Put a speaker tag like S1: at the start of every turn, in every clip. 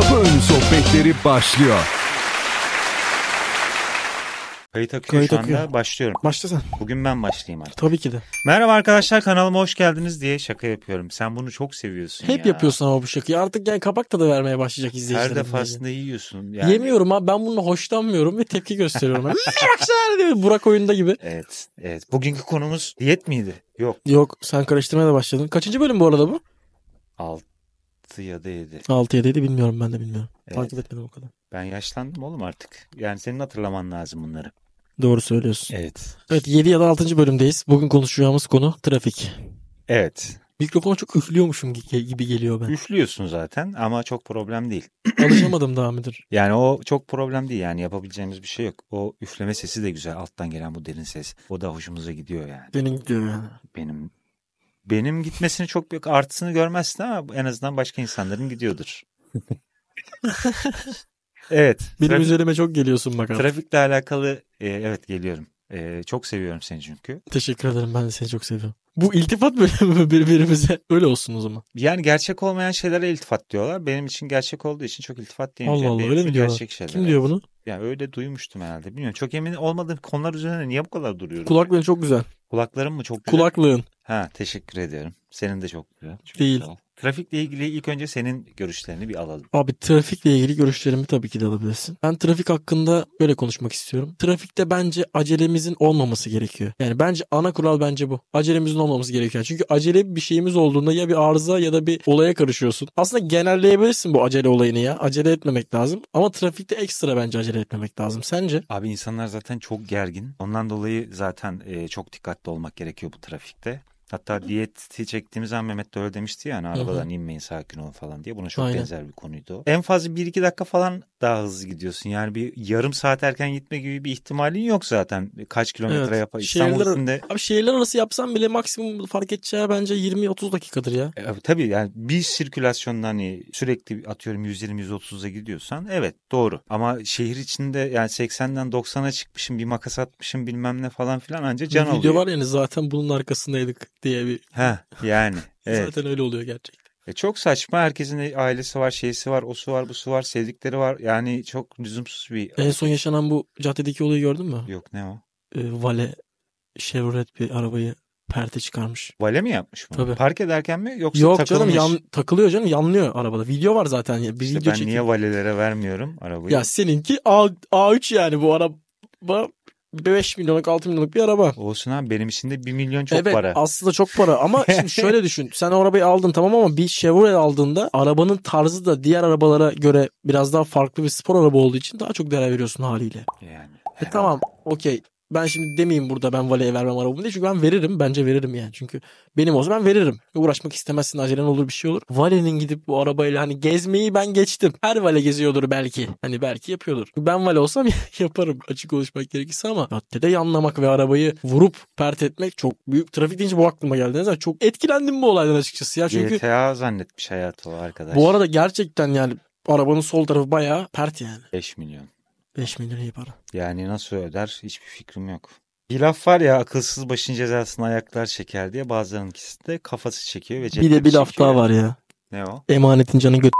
S1: Kapı Önü Sohbetleri başlıyor.
S2: Kayıt akıyor
S3: Kayıt
S2: şu anda.
S3: akıyor.
S2: Başlıyorum.
S3: Başla sen.
S2: Bugün ben başlayayım artık.
S3: Tabii ki de.
S2: Merhaba arkadaşlar kanalıma hoş geldiniz diye şaka yapıyorum. Sen bunu çok seviyorsun
S3: Hep
S2: ya.
S3: yapıyorsun ama bu şakayı. Artık yani kabak tadı vermeye başlayacak
S2: Her
S3: izleyicilerin.
S2: defasında yiyorsun. Yani...
S3: Yemiyorum abi ben bununla hoşlanmıyorum ve tepki gösteriyorum. Baksana diyor Burak oyunda gibi.
S2: Evet, evet. Bugünkü konumuz diyet miydi? Yok.
S3: Yok sen karıştırmaya da başladın. Kaçıncı bölüm bu arada bu?
S2: 6 ya da 7.
S3: 6 7'ydi bilmiyorum ben de bilmiyorum.
S2: Evet.
S3: Takip etmedim o kadar.
S2: Ben yaşlandım oğlum artık. Yani senin hatırlaman lazım bunları.
S3: Doğru söylüyorsun.
S2: Evet.
S3: Evet 7 ya da 6. bölümdeyiz. Bugün konuşacağımız konu trafik.
S2: Evet.
S3: Mikrofona çok üflüyormuşum gi- gibi geliyor ben.
S2: Üflüyorsun zaten ama çok problem değil.
S3: Alışamadım daha müdür.
S2: Yani o çok problem değil yani yapabileceğimiz bir şey yok. O üfleme sesi de güzel alttan gelen bu derin ses. O da hoşumuza gidiyor yani.
S3: Senin gidiyor yani.
S2: Benim benim gitmesini çok büyük artısını görmezsin ama en azından başka insanların gidiyordur. evet.
S3: Benim
S2: trafik-
S3: üzerime çok geliyorsun bak abi.
S2: trafikle alakalı e, evet geliyorum. E, çok seviyorum seni çünkü.
S3: Teşekkür ederim ben de seni çok seviyorum. Bu iltifat bölümü birbirimize öyle olsun o zaman.
S2: Yani gerçek olmayan şeylere iltifat diyorlar. Benim için gerçek olduğu için çok iltifat diyemeyeceğim.
S3: Allah Allah,
S2: Benim
S3: öyle mi diyorlar?
S2: Gerçek şeyler.
S3: Kim diyor bunu?
S2: Yani öyle duymuştum herhalde. Bilmiyorum. Çok emin olmadığım konular üzerine niye bu kadar duruyorum?
S3: Kulaklığın çok güzel.
S2: Kulaklarım mı çok güzel?
S3: Kulaklığın.
S2: Ha teşekkür ediyorum. Senin de çok güzel. Çok
S3: Değil.
S2: sağ ol. Trafikle ilgili ilk önce senin görüşlerini bir alalım.
S3: Abi trafikle ilgili görüşlerimi tabii ki de alabilirsin. Ben trafik hakkında böyle konuşmak istiyorum. Trafikte bence acelemizin olmaması gerekiyor. Yani bence ana kural bence bu. Acelemizin olmaması gerekiyor. Çünkü acele bir şeyimiz olduğunda ya bir arıza ya da bir olaya karışıyorsun. Aslında genelleyebilirsin bu acele olayını ya. Acele etmemek lazım. Ama trafikte ekstra bence acele etmemek lazım. Sence?
S2: Abi insanlar zaten çok gergin. Ondan dolayı zaten çok dikkatli olmak gerekiyor bu trafikte. Hatta diyeti çektiğimiz zaman Mehmet de öyle demişti ya hani arabadan inmeyin sakin olun falan diye. Buna çok
S3: Aynen.
S2: benzer bir konuydu o. En fazla 1-2 dakika falan daha hızlı gidiyorsun. Yani bir yarım saat erken gitme gibi bir ihtimalin yok zaten. Kaç kilometre
S3: Evet.
S2: yapar. İstanbul
S3: Şehirler-
S2: içinde
S3: Abi şehirler arası yapsam bile maksimum fark edeceği bence 20-30 dakikadır ya.
S2: E, tabii yani bir sirkülasyonda hani sürekli atıyorum 120-130'a gidiyorsan evet doğru. Ama şehir içinde yani 80'den 90'a çıkmışım bir makas atmışım bilmem ne falan filan anca can
S3: video
S2: oluyor.
S3: var yani zaten bunun arkasındaydık diye bir
S2: Heh, yani evet.
S3: zaten öyle oluyor gerçekten.
S2: E, çok saçma herkesin ailesi var şeysi var osu var busu var sevdikleri var yani çok lüzumsuz bir
S3: En son yaşanan bu caddedeki olayı gördün mü?
S2: yok ne o?
S3: Ee, Vale Chevrolet bir arabayı perte çıkarmış.
S2: Vale mi yapmış bunu?
S3: Tabii.
S2: Park ederken mi yoksa
S3: Yok
S2: takılmış?
S3: canım yan, takılıyor canım yanlıyor arabada. Video var zaten. ya, Bir
S2: İşte
S3: video
S2: ben
S3: çekiyor.
S2: niye valelere vermiyorum arabayı?
S3: Ya seninki A, A3 yani bu araba 5 milyonluk 6 milyonluk bir araba.
S2: Olsun abi benim için de 1 milyon çok
S3: evet
S2: para.
S3: aslında çok para ama şimdi şöyle düşün. Sen o arabayı aldın tamam ama bir Chevrolet aldığında arabanın tarzı da diğer arabalara göre biraz daha farklı bir spor araba olduğu için daha çok değer veriyorsun haliyle.
S2: Yani.
S3: E tamam okey. Ben şimdi demeyeyim burada ben Vale'ye vermem arabamı diye. Çünkü ben veririm. Bence veririm yani. Çünkü benim olsa ben veririm. Uğraşmak istemezsin. Acelen olur bir şey olur. Vale'nin gidip bu arabayla hani gezmeyi ben geçtim. Her Vale geziyordur belki. Hani belki yapıyordur. Ben Vale olsam yaparım. Açık konuşmak gerekirse ama caddede yanlamak ve arabayı vurup pert etmek çok büyük. Trafik deyince bu aklıma geldi. Neyse, çok etkilendim bu olaydan açıkçası ya. Çünkü
S2: GTA zannetmiş hayatı o arkadaş.
S3: bu arada gerçekten yani arabanın sol tarafı bayağı pert yani.
S2: 5 milyon.
S3: 5 milyon iyi para.
S2: Yani nasıl öder hiçbir fikrim yok. Bir laf var ya akılsız başın cezasını ayaklar çeker diye bazılarınkisi de kafası çekiyor ve
S3: Bir de bir laf daha var ya.
S2: Ne o?
S3: Emanetin canı göt.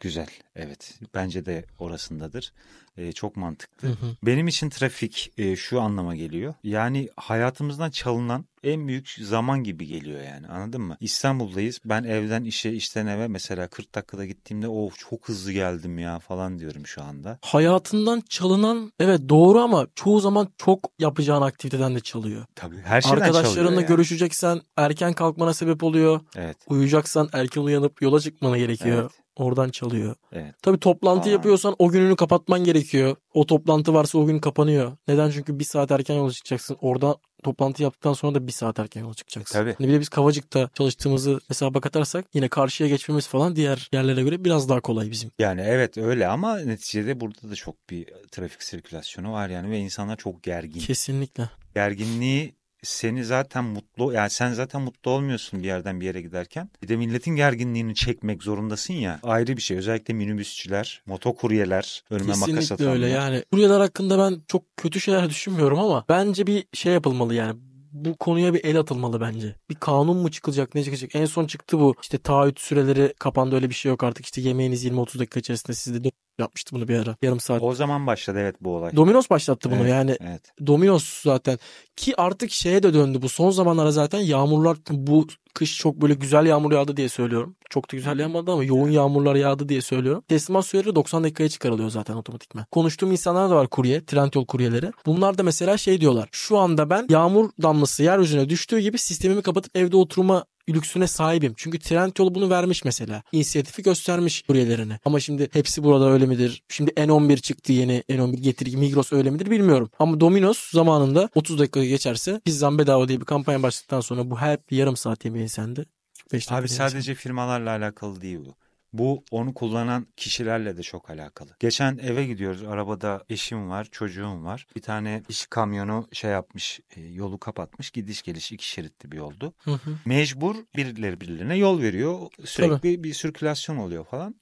S2: Güzel. Evet. Bence de orasındadır. Ee, çok mantıklı.
S3: Hı hı.
S2: Benim için trafik e, şu anlama geliyor. Yani hayatımızdan çalınan en büyük zaman gibi geliyor yani anladın mı? İstanbul'dayız. Ben evden işe işten eve mesela 40 dakikada gittiğimde of çok hızlı geldim ya falan diyorum şu anda.
S3: hayatından çalınan evet doğru ama çoğu zaman çok yapacağın aktiviteden de çalıyor.
S2: Tabii her şeyden
S3: Arkadaşlarınla
S2: çalıyor yani.
S3: görüşeceksen erken kalkmana sebep oluyor.
S2: Evet.
S3: Uyuyacaksan erken uyanıp yola çıkmana gerekiyor.
S2: Evet.
S3: Oradan çalıyor.
S2: Evet.
S3: Tabii toplantı
S2: Aa.
S3: yapıyorsan o gününü kapatman gerekiyor. O toplantı varsa o gün kapanıyor. Neden? Çünkü bir saat erken yola çıkacaksın. Orada toplantı yaptıktan sonra da bir saat erken yola çıkacaksın.
S2: Tabii.
S3: Hani bir de biz Kavacık'ta çalıştığımızı hesaba katarsak yine karşıya geçmemiz falan diğer yerlere göre biraz daha kolay bizim.
S2: Yani evet öyle ama neticede burada da çok bir trafik sirkülasyonu var yani ve insanlar çok gergin.
S3: Kesinlikle.
S2: Gerginliği seni zaten mutlu yani sen zaten mutlu olmuyorsun bir yerden bir yere giderken. Bir de milletin gerginliğini çekmek zorundasın ya. Ayrı bir şey. Özellikle minibüsçüler, motokuryeler, önüme makas
S3: Kesinlikle
S2: atanlar.
S3: öyle yani. Kuryeler hakkında ben çok kötü şeyler düşünmüyorum ama bence bir şey yapılmalı yani. Bu konuya bir el atılmalı bence. Bir kanun mu çıkacak ne çıkacak? En son çıktı bu. İşte taahhüt süreleri kapandı öyle bir şey yok artık. İşte yemeğiniz 20-30 dakika içerisinde sizde de yapmıştı bunu bir ara. Yarım saat.
S2: O zaman başladı evet bu olay.
S3: Domino's başlattı bunu
S2: Evet,
S3: yani.
S2: Evet.
S3: Domino's zaten ki artık şeye de döndü bu son zamanlara zaten yağmurlar bu kış çok böyle güzel yağmur yağdı diye söylüyorum. Çok da güzel yağmadı ama yoğun yağmurlar yağdı diye söylüyorum. Teslimat süreleri 90 dakikaya çıkarılıyor zaten otomatikman. Konuştuğum insanlar da var kurye, Trendyol kuryeleri. Bunlar da mesela şey diyorlar. Şu anda ben yağmur damlası yeryüzüne düştüğü gibi sistemimi kapatıp evde oturma lüksüne sahibim. Çünkü Trendyol bunu vermiş mesela. İnisiyatifi göstermiş kuryelerine. Ama şimdi hepsi burada öyle midir? Şimdi N11 çıktı yeni. N11 getir Migros öyle midir bilmiyorum. Ama Domino's zamanında 30 dakika geçerse pizzan bedava diye bir kampanya başladıktan sonra bu hep yarım saat yemeği sende. 45 dakika
S2: Abi sadece firmalarla alakalı değil bu. Bu onu kullanan kişilerle de çok alakalı. Geçen eve gidiyoruz. Arabada eşim var, çocuğum var. Bir tane iş kamyonu şey yapmış, e, yolu kapatmış. Gidiş geliş iki şeritli bir yoldu.
S3: Hı hı.
S2: Mecbur birileri birilerine yol veriyor. Sürekli bir sirkülasyon oluyor falan.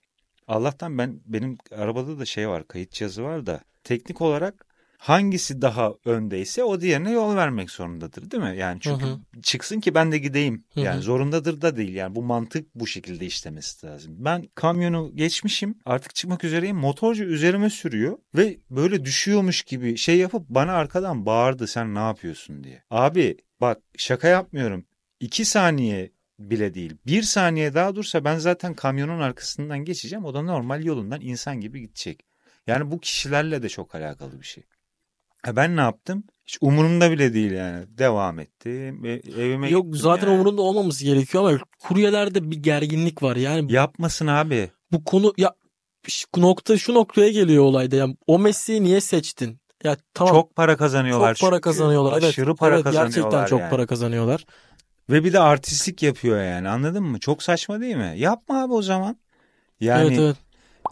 S2: Allah'tan ben benim arabada da şey var, kayıt cihazı var da teknik olarak hangisi daha öndeyse o diğerine yol vermek zorundadır değil mi? Yani çünkü
S3: Hı
S2: çıksın ki ben de gideyim.
S3: Hı hı.
S2: Yani zorundadır da değil. Yani bu mantık bu şekilde işlemesi lazım. Ben kamyonu geçmişim. Artık çıkmak üzereyim. Motorcu üzerime sürüyor ve böyle düşüyormuş gibi şey yapıp bana arkadan bağırdı sen ne yapıyorsun diye. Abi bak şaka yapmıyorum. İki saniye bile değil. Bir saniye daha dursa ben zaten kamyonun arkasından geçeceğim. O da normal yolundan insan gibi gidecek. Yani bu kişilerle de çok alakalı bir şey. Ben ne yaptım? Hiç umurumda bile değil yani. Devam ettim. Evime
S3: Yok zaten
S2: yani.
S3: umurunda olmaması gerekiyor ama kuryelerde bir gerginlik var. Yani
S2: Yapmasın abi.
S3: bu konu ya şu nokta şu noktaya geliyor olayda. Yani o mesleği niye seçtin? Ya tamam
S2: Çok para kazanıyorlar.
S3: çok para kazanıyorlar. Evet,
S2: Aşırı para
S3: evet,
S2: kazanıyorlar
S3: gerçekten çok
S2: yani.
S3: para kazanıyorlar.
S2: Ve bir de artistlik yapıyor yani anladın mı? Çok saçma değil mi? Yapma abi o zaman. Yani
S3: evet evet.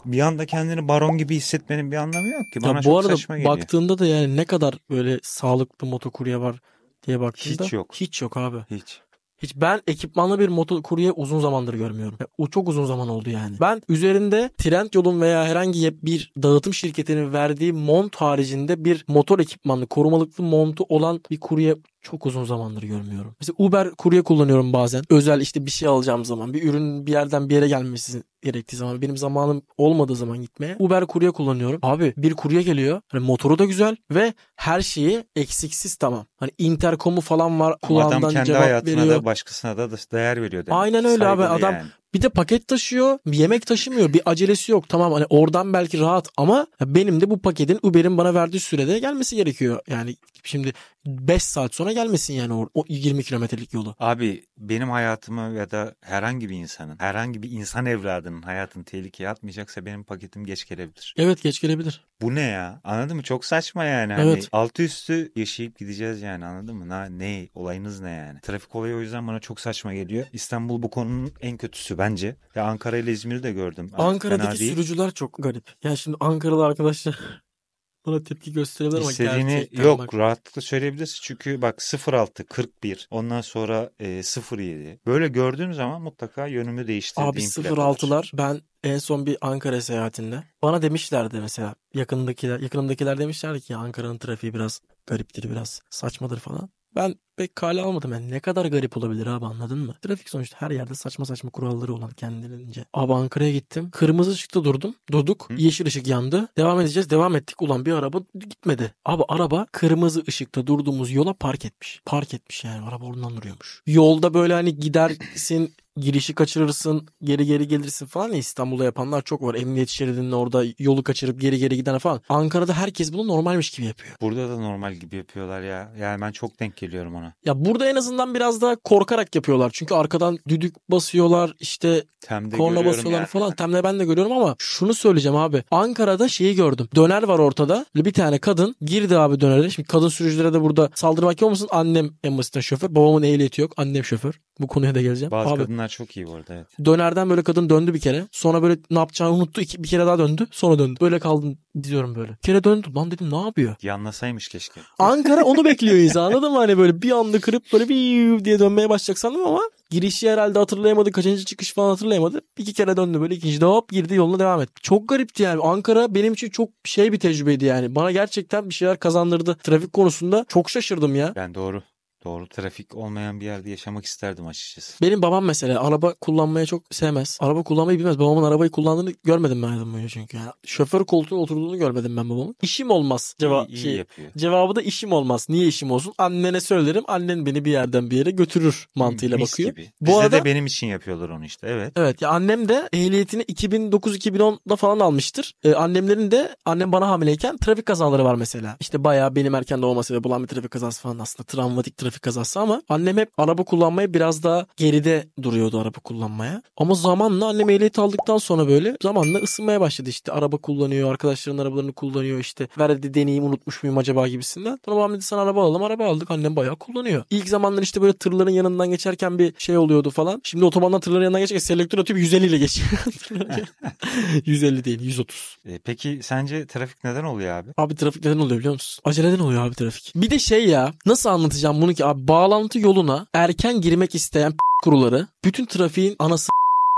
S2: Bir anda kendini baron gibi hissetmenin bir anlamı yok ki. Bana
S3: Ya bu arada baktığında da yani ne kadar böyle sağlıklı motokurye var diye baktığında
S2: Hiç yok.
S3: Hiç yok abi.
S2: Hiç.
S3: Hiç ben ekipmanlı bir motokurye uzun zamandır görmüyorum. O çok uzun zaman oldu yani. Ben üzerinde Trendyol'un veya herhangi bir dağıtım şirketinin verdiği mont haricinde bir motor ekipmanlı korumalıklı montu olan bir kurye çok uzun zamandır görmüyorum. Mesela Uber kurye kullanıyorum bazen. Özel işte bir şey alacağım zaman, bir ürün bir yerden bir yere gelmesi gerektiği zaman, benim zamanım olmadığı zaman gitmeye Uber kurye kullanıyorum. Abi bir kurye geliyor. Hani motoru da güzel ve her şeyi eksiksiz tamam. Hani interkomu falan var. Kulağından
S2: adam kendi hayatına
S3: veriyor.
S2: da başkasına da değer veriyor. demek.
S3: Aynen öyle abi. Adam
S2: yani.
S3: Bir de paket taşıyor. Bir yemek taşımıyor. Bir acelesi yok. Tamam hani oradan belki rahat ama benim de bu paketin Uber'in bana verdiği sürede gelmesi gerekiyor. Yani şimdi 5 saat sonra gelmesin yani o, o 20 kilometrelik yolu.
S2: Abi benim hayatımı ya da herhangi bir insanın, herhangi bir insan evladının hayatını tehlikeye atmayacaksa benim paketim geç gelebilir.
S3: Evet geç gelebilir.
S2: Bu ne ya? Anladın mı? Çok saçma yani. Hani
S3: Evet.
S2: altı üstü yaşayıp gideceğiz yani anladın mı? Na, ne? Olayınız ne yani? Trafik olayı o yüzden bana çok saçma geliyor. İstanbul bu konunun en kötüsü bence. Ya Ankara ile İzmir'i de gördüm.
S3: Ankara'daki sürücüler çok garip. Yani şimdi Ankaralı arkadaşlar bana tepki gösterebilir ama
S2: İstediğini yok
S3: bak.
S2: rahatlıkla söyleyebilirsin. Çünkü bak 06, 41 ondan sonra e, 07. Böyle gördüğüm zaman mutlaka yönümü değiştirdiğim
S3: Abi
S2: plakalar.
S3: 06'lar ben en son bir Ankara seyahatinde bana demişlerdi mesela yakındakiler yakınımdakiler demişlerdi ki Ankara'nın trafiği biraz gariptir biraz saçmadır falan. Ben pek kale almadım yani ne kadar garip olabilir abi anladın mı? Trafik sonuçta her yerde saçma saçma kuralları olan kendilerince. Abi Ankara'ya gittim. Kırmızı ışıkta durdum. Durduk.
S2: Hı.
S3: Yeşil ışık yandı. Devam edeceğiz. Devam ettik. Ulan bir araba gitmedi. Abi araba kırmızı ışıkta durduğumuz yola park etmiş. Park etmiş yani. Araba oradan duruyormuş. Yolda böyle hani gidersin girişi kaçırırsın, geri geri gelirsin falan ya İstanbul'da yapanlar çok var. Emniyet şeridinin orada yolu kaçırıp geri geri giden falan. Ankara'da herkes bunu normalmiş gibi yapıyor.
S2: Burada da normal gibi yapıyorlar ya. Yani ben çok denk geliyorum ona.
S3: Ya burada en azından biraz daha korkarak yapıyorlar. Çünkü arkadan düdük basıyorlar, işte
S2: Temde
S3: korna basıyorlar
S2: yani.
S3: falan. Temle ben de görüyorum ama şunu söyleyeceğim abi. Ankara'da şeyi gördüm. Döner var ortada. Bir tane kadın girdi abi dönere. Şimdi kadın sürücülere de burada saldırmak olmasın. Annem en basitten şoför. Babamın ehliyeti yok. Annem şoför. Bu konuya da geleceğim.
S2: Bazı
S3: abi
S2: kadınlar çok iyi bu arada evet.
S3: dönerden böyle kadın döndü bir kere. Sonra böyle ne yapacağını unuttu. İki, bir kere daha döndü. Sonra döndü. Böyle kaldım diyorum böyle. Kere döndü. Lan dedim ne yapıyor?
S2: Yanlasaymış keşke.
S3: Ankara onu bekliyor insan anladın mı? Hani böyle bir anda kırıp böyle bir diye dönmeye başlayacak sandım ama girişi herhalde hatırlayamadı. Kaçıncı çıkış falan hatırlayamadı. İki kere döndü böyle ikinci de hop girdi yoluna devam etti. Çok garipti yani. Ankara benim için çok şey bir tecrübeydi yani. Bana gerçekten bir şeyler kazandırdı. Trafik konusunda çok şaşırdım ya.
S2: Ben doğru. Doğru trafik olmayan bir yerde yaşamak isterdim açıkçası.
S3: Benim babam mesela araba kullanmayı çok sevmez. Araba kullanmayı bilmez. Babamın arabayı kullandığını görmedim ben hayatım boyunca çünkü. Yani şoför koltuğuna oturduğunu görmedim ben babamın. İşim olmaz. Ceva
S2: iyi, iyi
S3: şey,
S2: yapıyor.
S3: cevabı da işim olmaz. Niye işim olsun? Annene söylerim. Annen beni bir yerden bir yere götürür mantığıyla
S2: Mis
S3: bakıyor.
S2: Gibi.
S3: Bu
S2: Bizde
S3: arada-
S2: de benim için yapıyorlar onu işte evet.
S3: Evet ya annem de ehliyetini 2009-2010'da falan almıştır. Ee, annemlerin de annem bana hamileyken trafik kazaları var mesela. İşte bayağı benim erken doğma sebebi olan bir trafik kazası falan aslında travmatik trafik kazası ama annem hep araba kullanmaya biraz daha geride duruyordu araba kullanmaya. Ama zamanla annem ehliyet aldıktan sonra böyle zamanla ısınmaya başladı işte araba kullanıyor arkadaşların arabalarını kullanıyor işte ver hadi deneyeyim unutmuş muyum acaba gibisinden. Sonra babam dedi sana araba alalım araba aldık annem bayağı kullanıyor. İlk zamanlar işte böyle tırların yanından geçerken bir şey oluyordu falan. Şimdi otobandan tırların yanından geçerken selektör atıp 150 ile geçiyor. 150 değil 130.
S2: E, peki sence trafik neden oluyor abi?
S3: Abi trafik neden oluyor biliyor musun? Aceleden oluyor abi trafik. Bir de şey ya nasıl anlatacağım bunu ki abi bağlantı yoluna erken girmek isteyen kuruları bütün trafiğin anası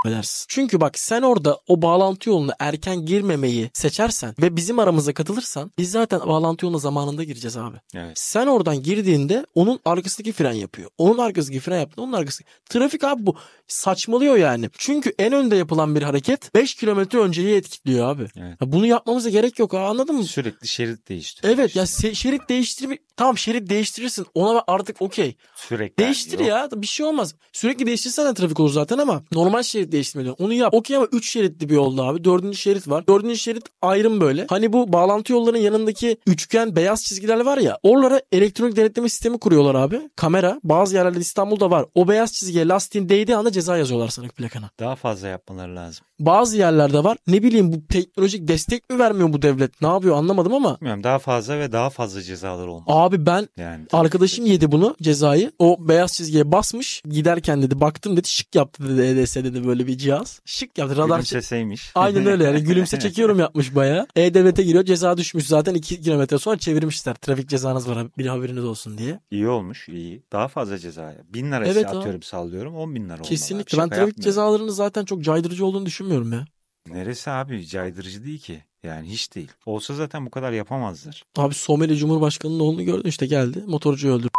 S3: edersin. Çünkü bak sen orada o bağlantı yoluna erken girmemeyi seçersen ve bizim aramıza katılırsan biz zaten bağlantı yoluna zamanında gireceğiz abi.
S2: Evet.
S3: Sen oradan girdiğinde onun arkasındaki fren yapıyor. Onun arkasındaki fren yaptı. Onun arkası. Trafik abi bu saçmalıyor yani. Çünkü en önde yapılan bir hareket 5 kilometre önceyi etkiliyor abi.
S2: Evet.
S3: Ya bunu yapmamıza gerek yok ha anladın mı?
S2: Sürekli şerit değiştiriyor.
S3: Evet ya se- şerit değiştirme tamam şerit değiştirirsin ona artık okey.
S2: Sürekli.
S3: Değiştir
S2: Yok.
S3: ya bir şey olmaz. Sürekli değiştirsen de trafik olur zaten ama normal şerit değiştirme. Onu yap. Okey ama 3 şeritli bir yolda abi. Dördüncü şerit var. Dördüncü şerit ayrım böyle. Hani bu bağlantı yollarının yanındaki üçgen beyaz çizgiler var ya. Oralara elektronik denetleme sistemi kuruyorlar abi. Kamera. Bazı yerlerde İstanbul'da var. O beyaz çizgiye lastiğin değdiği anda ceza yazıyorlar sana plakana.
S2: Daha fazla yapmaları lazım.
S3: Bazı yerlerde var. Ne bileyim bu teknolojik destek mi vermiyor bu devlet? Ne yapıyor anlamadım ama.
S2: Bilmiyorum daha fazla ve daha fazla cezalar olmalı.
S3: Abi ben
S2: Yani
S3: Arkadaşım yedi bunu cezayı. O beyaz çizgiye basmış. Giderken dedi baktım dedi şık yaptı dedi EDS dedi böyle bir cihaz. Şık yaptı radar.
S2: gülümseseymiş.
S3: Aynen öyle yani gülümse çekiyorum yapmış bayağı. E-Devlet'e giriyor ceza düşmüş zaten 2 kilometre sonra çevirmişler. Trafik cezanız var bir haberiniz olsun diye.
S2: İyi olmuş iyi. Daha fazla cezaya. Bin lira
S3: Evet abi.
S2: atıyorum sallıyorum. On bin lira olmalı.
S3: Kesinlikle
S2: abi.
S3: ben trafik cezalarının zaten çok caydırıcı olduğunu düşünmüyorum ya.
S2: Neresi abi caydırıcı değil ki. Yani hiç değil. Olsa zaten bu kadar yapamazlar.
S3: Abi Somali Cumhurbaşkanı'nın oğlunu gördün işte geldi motorcuyu öldürdü.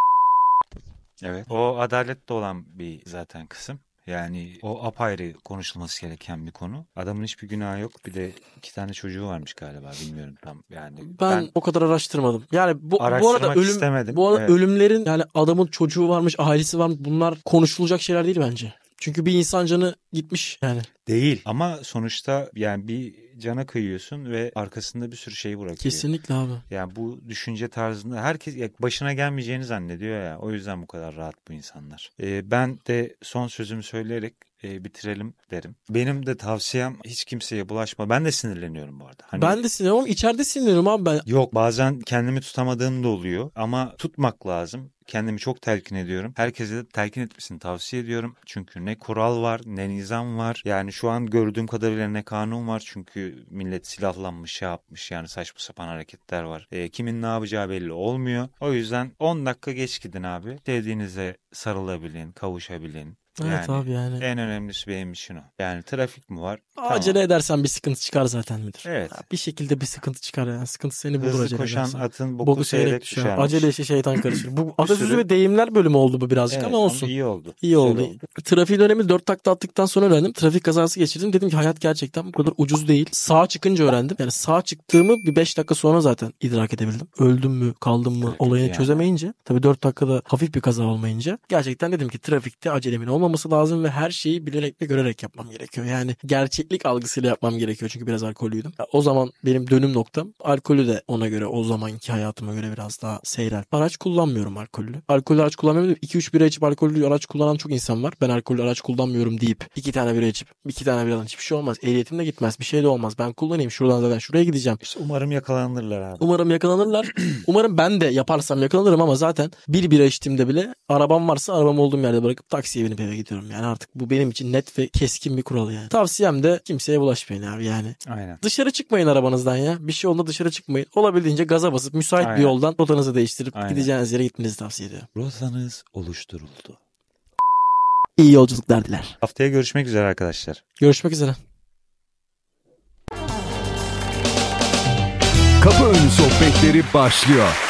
S2: Evet. O adaletli olan bir zaten kısım. Yani o apayrı konuşulması gereken bir konu. Adamın hiçbir günahı yok. Bir de iki tane çocuğu varmış galiba. Bilmiyorum tam. Yani
S3: Ben, o kadar araştırmadım. Yani bu, bu arada ölüm
S2: istemedim.
S3: Bu arada
S2: Evet.
S3: ölümlerin yani adamın çocuğu varmış, ailesi varmış. Bunlar konuşulacak şeyler değil bence. Çünkü bir insan canı gitmiş yani.
S2: Değil. Ama sonuçta yani bir cana kıyıyorsun ve arkasında bir sürü şey bırakıyor.
S3: Kesinlikle abi.
S2: Yani bu düşünce tarzında herkes başına gelmeyeceğini zannediyor ya. O yüzden bu kadar rahat bu insanlar. Ee, ben de son sözümü söyleyerek e, bitirelim derim. Benim de tavsiyem hiç kimseye bulaşma. Ben de sinirleniyorum bu arada. Hani
S3: Ben de sinirleniyorum ama içeride sinirleniyorum abi ben.
S2: Yok bazen kendimi tutamadığım da oluyor ama tutmak lazım. Kendimi çok telkin ediyorum. Herkese de telkin etmesini tavsiye ediyorum. Çünkü ne kural var ne nizam var. Yani şu an gördüğüm kadarıyla ne kanun var. Çünkü millet silahlanmış şey yapmış yani saçma sapan hareketler var. E, kimin ne yapacağı belli olmuyor. O yüzden 10 dakika geç gidin abi. Sevdiğinize sarılabilin, kavuşabilin.
S3: Evet
S2: yani
S3: abi yani.
S2: En önemlisi benim için o. Yani trafik mi var?
S3: Acele
S2: Tamam.
S3: edersen bir sıkıntı çıkar zaten müdür.
S2: Evet.
S3: Ya Bir şekilde bir sıkıntı çıkar yani. Sıkıntı seni bulur
S2: Hızlı
S3: acele
S2: koşan
S3: edersen.
S2: atın boku,
S3: Boku
S2: seyrek,
S3: seyrek
S2: düşer.
S3: düşer. Acele işe şeytan karışır. Bu atasözü
S2: sürü-
S3: ve deyimler bölümü oldu bu birazcık
S2: Evet,
S3: ama olsun.
S2: iyi oldu.
S3: İyi
S2: Güzel
S3: oldu. Trafiğin önemi 4 takla attıktan sonra öğrendim. Trafik kazası geçirdim. Dedim ki hayat gerçekten bu kadar ucuz değil. Sağa çıkınca öğrendim. Yani sağa çıktığımı bir 5 dakika sonra zaten idrak edebildim. Öldüm mü kaldım mı olayını
S2: yani.
S3: çözemeyince. Tabii 4 dakikada hafif bir kaza olmayınca. Gerçekten dedim ki trafikte acelemin olmaması lazım ve her şeyi bilerek ve görerek yapmam gerekiyor. Yani gerçeklik algısıyla yapmam gerekiyor. Çünkü biraz alkollüydüm. Ya o zaman benim dönüm noktam alkolü de ona göre o zamanki hayatıma göre biraz daha seyrel. Araç kullanmıyorum alkollü. Alkollü araç kullanmıyorum. 2-3 bira içip alkollü araç kullanan çok insan var. Ben alkollü araç kullanmıyorum deyip 2 tane bira içip 2 tane biradan hiçbir şey olmaz. Ehliyetim de gitmez. Bir şey de olmaz. Ben kullanayım. Şuradan zaten şuraya gideceğim.
S2: İşte umarım yakalanırlar abi.
S3: Umarım yakalanırlar. Umarım ben de yaparsam yakalanırım ama zaten bir bira içtiğimde bile arabam varsa arabam olduğum yerde bırakıp taksiye binip eve gidiyorum. Yani artık bu benim için net ve keskin bir kural yani. Tavsiyem de kimseye bulaşmayın abi yani.
S2: Aynen.
S3: Dışarı çıkmayın arabanızdan ya. Bir şey olduğunda dışarı çıkmayın. Olabildiğince gaza basıp müsait
S2: Aynen.
S3: bir yoldan rotanızı değiştirip
S2: Aynen.
S3: gideceğiniz yere gitmenizi tavsiye ediyorum.
S2: Rotanız oluşturuldu.
S3: İyi yolculuklar diler.
S2: Haftaya görüşmek üzere arkadaşlar.
S3: Görüşmek üzere.
S1: Kapı önü sohbetleri başlıyor.